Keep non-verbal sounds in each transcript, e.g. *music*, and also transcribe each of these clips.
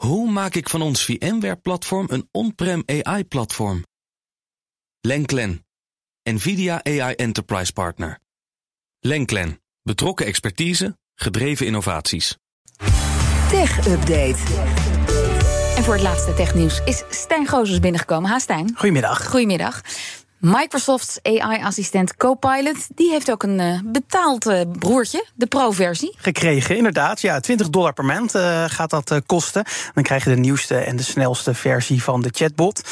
Hoe maak ik van ons VMware-platform een on-prem AI-platform? Lenklen, NVIDIA AI Enterprise Partner. Lenklen, betrokken expertise, gedreven innovaties. Tech Update. En voor het laatste technieuws is Stijn Gozes binnengekomen. Ha, Stijn. Goedemiddag. Goedemiddag. Microsoft's AI-assistent Copilot, die heeft ook een uh, betaald uh, broertje, de Pro-versie. Gekregen, inderdaad. Ja, 20 dollar per maand uh, gaat dat kosten. Dan krijg je de nieuwste en de snelste versie van de chatbot.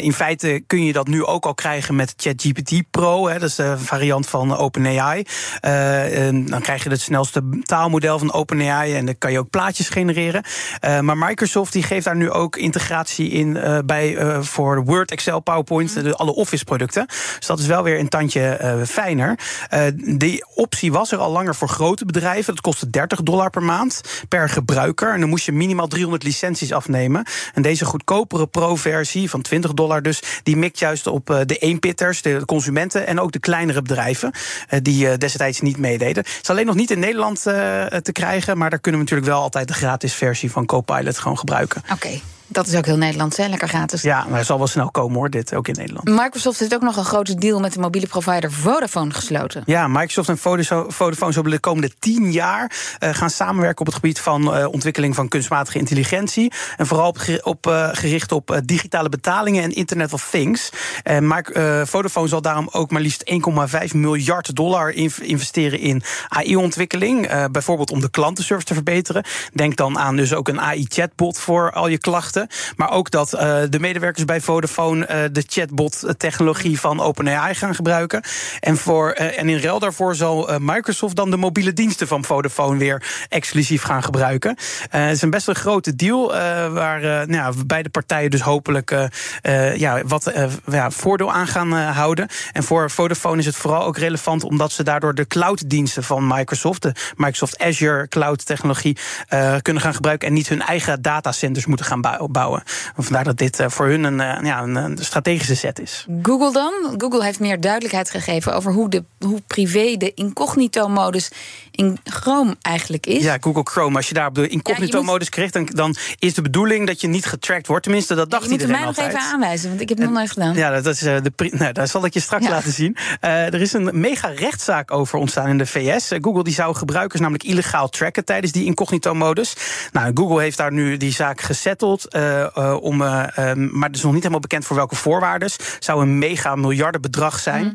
in feite kun je dat nu ook al krijgen met ChatGPT Pro. Hè, dat is de variant van OpenAI. dan krijg je het snelste taalmodel van OpenAI en dan kan je ook plaatjes genereren. maar Microsoft die geeft daar nu ook integratie in bij voor Word, Excel, PowerPoint, de, alle Office producten. Dus dat is wel weer een tandje uh, fijner. Uh, die optie was er al langer voor grote bedrijven. Dat kostte 30 dollar per maand per gebruiker. En dan moest je minimaal 300 licenties afnemen. En deze goedkopere pro-versie van 20 dollar dus... die mikt juist op uh, de eenpitters, de consumenten... en ook de kleinere bedrijven die destijds niet meededen. Het is alleen nog niet in Nederland te krijgen... maar daar kunnen we natuurlijk wel altijd de gratis versie van Copilot gewoon gebruiken. Oké. Dat is ook heel Nederlands, hè? lekker gratis. Ja, maar het zal wel snel komen hoor, dit ook in Nederland. Microsoft heeft ook nog een grote deal met de mobiele provider Vodafone gesloten. Ja, Microsoft en Vodafone zullen de komende tien jaar uh, gaan samenwerken op het gebied van uh, ontwikkeling van kunstmatige intelligentie. En vooral op, op uh, gericht op digitale betalingen en Internet of Things. En Vodafone zal daarom ook maar liefst 1,5 miljard dollar investeren in AI-ontwikkeling. bijvoorbeeld om de klantenservice te verbeteren. Denk dan aan dus ook een AI-chatbot voor al je klachten. Maar ook dat uh, de medewerkers bij Vodafone uh, de chatbot-technologie van OpenAI gaan gebruiken. En, voor, en in ruil daarvoor zal Microsoft dan de mobiele diensten van Vodafone weer exclusief gaan gebruiken. het is een best een grote deal waar nou ja, beide partijen dus hopelijk ja, wat ja, voordeel aan gaan houden. En voor Vodafone is het vooral ook relevant omdat ze daardoor de clouddiensten van Microsoft, de Microsoft Azure cloud-technologie, kunnen gaan gebruiken en niet hun eigen datacenters moeten gaan bouwen opbouwen. Vandaar dat dit eh, voor hun een, eh, ja, een, strategische set is. Google dan? Google heeft meer duidelijkheid gegeven over hoe, de, hoe privé de incognito-modus in Chrome eigenlijk is. Ja, Google Chrome. Als je daar op de incognito-modus krijgt, dan, dan is de bedoeling dat je niet getracked wordt. Tenminste, dat dacht ja, iedereen altijd. Je moet mij nog even aanwijzen, want ik heb het nog nooit gedaan. Ja, dat is uh, de. *laughs* Nou, dat zal ik je straks laten zien. Uh, er is een mega rechtszaak over ontstaan in de VS. Google die zou gebruikers namelijk illegaal tracken tijdens die incognito-modus. Nou, Google heeft daar nu die zaak gesetteld. Uh, om, uh, um, maar het is nog niet helemaal bekend voor welke voorwaarden. Zou een mega miljardenbedrag zijn. Mm.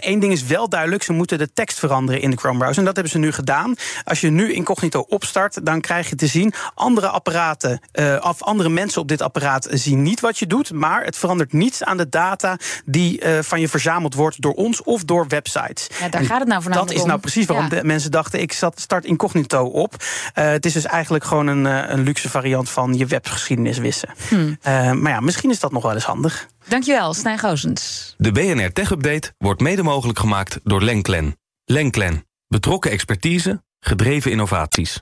Eén ding is wel duidelijk: ze moeten de tekst veranderen in de Chrome browser. En dat hebben ze nu gedaan. Als je nu incognito opstart, dan krijg je te zien: andere apparaten of andere mensen op dit apparaat zien niet wat je doet. Maar het verandert niets aan de data die van je verzameld wordt door ons of door websites. Ja, daar gaat het nou voornamelijk Dat is nou precies waarom ja. de mensen dachten: ik zat start incognito op. het is dus eigenlijk gewoon een, een luxe variant van je webgeschiedenis wissen. Hmm. Uh, maar ja, misschien is dat nog wel eens handig. Dankjewel, Stijn Goosens. De BNR Tech Update wordt mede mogelijk gemaakt door Lenklen. Lenklen. Betrokken expertise, gedreven innovaties.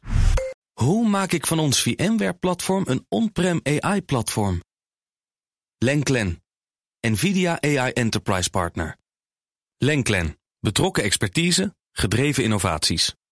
Hoe maak ik van ons VMware-platform een on-prem AI-platform? Lenklen. NVIDIA AI Enterprise Partner. Lenklen. Betrokken expertise, gedreven innovaties.